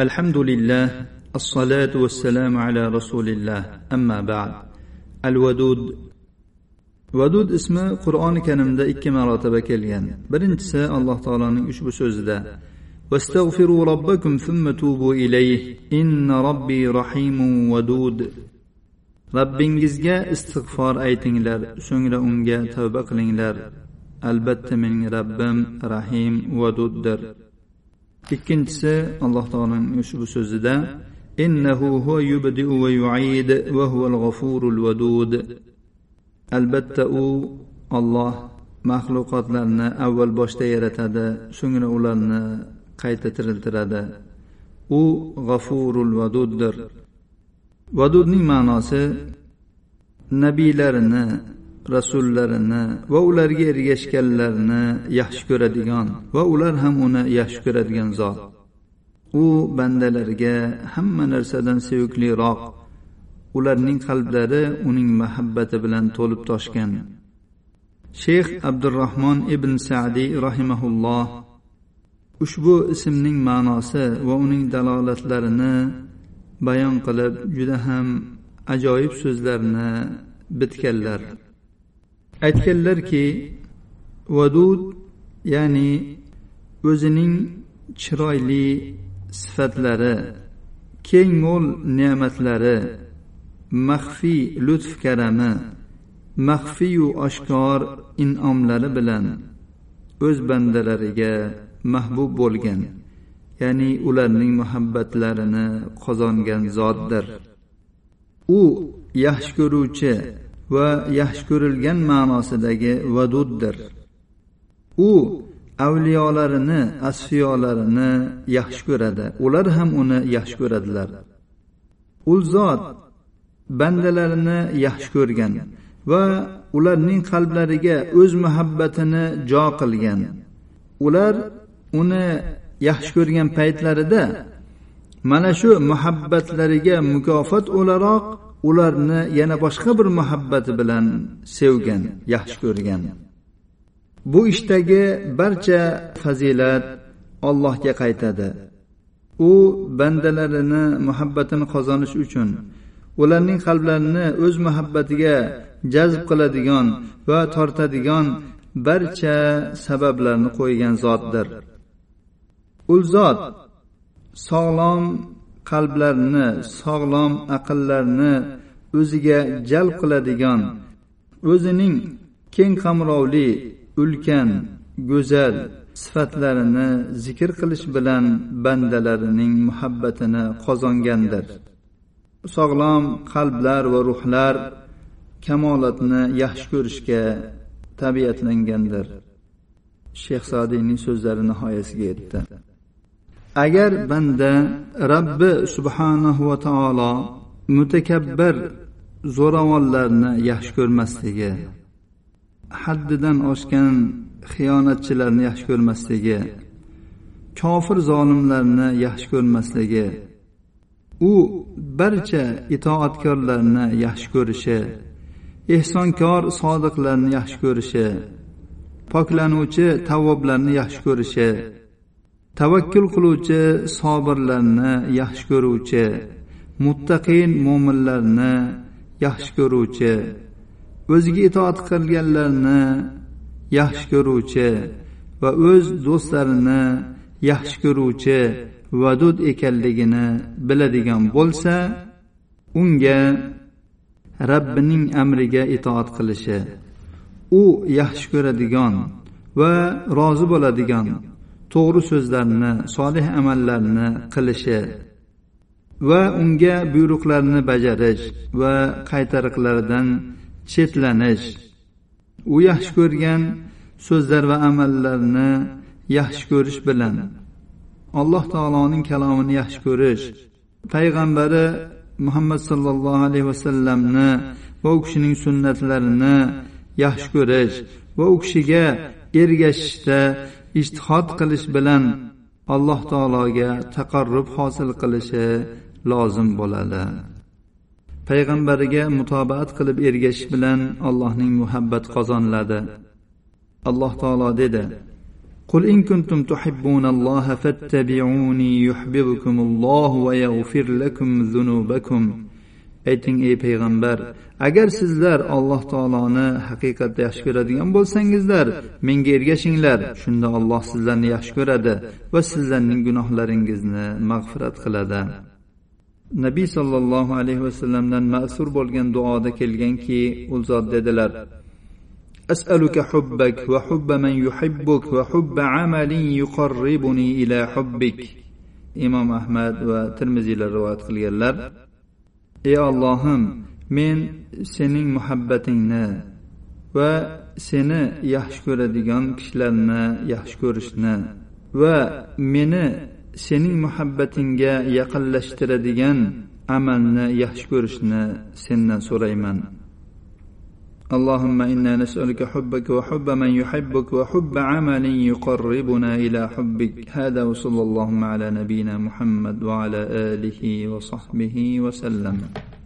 الحمد لله الصلاة والسلام على رسول الله أما بعد الودود vadud ismi qur'oni karimda ikki marotaba kelgan birinchisi alloh taoloning ushbu so'zida واستغفروا ربكم ثم توبوا إليه إن ربي رحيم ودود robbingizga istig'for aytinglar so'ngra unga tavba qilinglar albatta mening robbim rahim vaduddir ikkinchisi alloh taoloning ushbu so'zida innahu huwa yubdiu va yuid va huval g'afurul vadud albatta u olloh maxluqotlarni avval boshda yaratadi so'ngra ularni qayta tiriltiradi. U g'afurul vaduddir vadudning ma'nosi nabiylarini rasullarini va ularga ergashganlarni yaxshi ko'radigan va ular ham uni yaxshi ko'radigan zot. U bandalarga hamma narsadan sevikliroq ularning qalblari uning muhabbati bilan to'lib toshgan. Shayx abdurahmon ibn sadiy rahimaulloh ushbu ismning ma'nosi va uning dalolatlarini bayon qilib juda ham ajoyib so'zlarni bitganlar. Aytganlarki vadud ya'ni o'zining chiroyli sifatlari keng mo'l ne'matlari maxfiy lutf karami maxfiyu oshkor in'omlari bilan o'z bandalariga mahbub bo'lgan ya'ni ularning muhabbatlarini qozongan zotdir. U yaxshi ko'ruvchi va yaxshi ko'rilgan ma'nosidagi vaduddir. U avliyolarini asfiyolarini yaxshi ko'radi. Ular ham uni yaxshi ko'radilar. U zot bandalarini yaxshi ko'rgan va ularning qalblariga o'z muhabbatini jo qilgan. Ular uni yaxshi ko'rgan paytlarida mana shu muhabbatlariga mukofot o'laroq ularni yana boshqa bir muhabbati bilan sevgan yaxshi ko'rgan. Bu ishdagi barcha fazilat allohga qaytadi. U bandalarini muhabbatini qozonish uchun ularning qalblarini o'z muhabbatiga jazb qiladigan va tortadigan barcha sabablarni qo'ygan zotdir. U zot sog'lom qalblarni sog'lom aqllarni o'ziga jalb qiladigan o'zining keng qamrovli ulkan go'zal sifatlarini zikr qilish bilan bandalarining muhabbatini qozongandir. Sog'lom qalblar va ruhlar kamolatni yaxshi ko'rishga tabiatlangandir. Shayx sadiyning so'zlari nihoyasiga yetdi. Agar banda rabbi subhanahu va taolo mutakabbir zo'ravonlarni yaxshi ko'rmasligi haddidan oshgan xiyonatchilarni yaxshi ko'rmasligi kofir zolimlarni yaxshi ko'rmasligi u barcha itoatkorlarni yaxshi ko'rishi ehsonkor sodiqlarni yaxshi ko'rishi poklanuvchi tavvoblarni yaxshi ko'rishi tavakkul qiluvchi sobirlarni yaxshi ko'ruvchi muttaqin mo'minlarni yaxshi ko'ruvchi o'ziga itoat qilganlarni yaxshi ko'ruvchi va o'z do'stlarini yaxshi ko'ruvchi vadud ekanligini biladigan bo'lsa unga rabbining amriga itoat qilishi u yaxshi ko'radigan va rozi bo'ladigan to'g'ri so'zlarni solih amallarni qilishi va unga buyruqlarni bajarish va qaytariqlardan chetlanish. U yaxshi ko'rgan so'zlar va amallarni yaxshi ko'rish bilan alloh taoloning kalomini yaxshi ko'rish payg'ambari muhammad sollallohu alayhi vasallamni va u kishining sunnatlarini yaxshi ko'rish va u kishiga ergashishda ijtihod qilish bilan alloh taologa taqarrub hosil qilishi lozim bo'ladi payg'ambariga mutobaat qilib ergashish bilan allohning muhabbat qozoniladi alloh taolo dedi قل إن كنتم تحبون الله فاتبعوني يحببكم الله ويغفر لكم ذنوبكم ayting ey payg'ambar agar sizlar alloh taoloni haqiqatda yaxshi ko'radigan bo'lsangizlar menga ergashinglar shunda alloh sizlarni yaxshi ko'radi va sizlarning gunohlaringizni mag'firat qiladi nabiy sollallohu alayhi vasallamdan ma'sur bo'lgan duoda kelganki u zot dedilar أسألك حبك وحب من يحبك وحب عمل يقربني إلى حبك imom ahmad va termiziylar rivoyat qilganlar ey ollohim men sening muhabbatingni va seni yaxshi ko'radigan kishilarni yaxshi ko'rishni va meni sening muhabbatingga yaqinlashtiradigan amalni yaxshi ko'rishni sendan so'rayman. اللهم إنا نسألك حبك وحب من يحبك وحب عمل يقربنا إلى حبك. هذا وصلى اللهم على نبينا محمد وعلى آله وصحبه وسلم.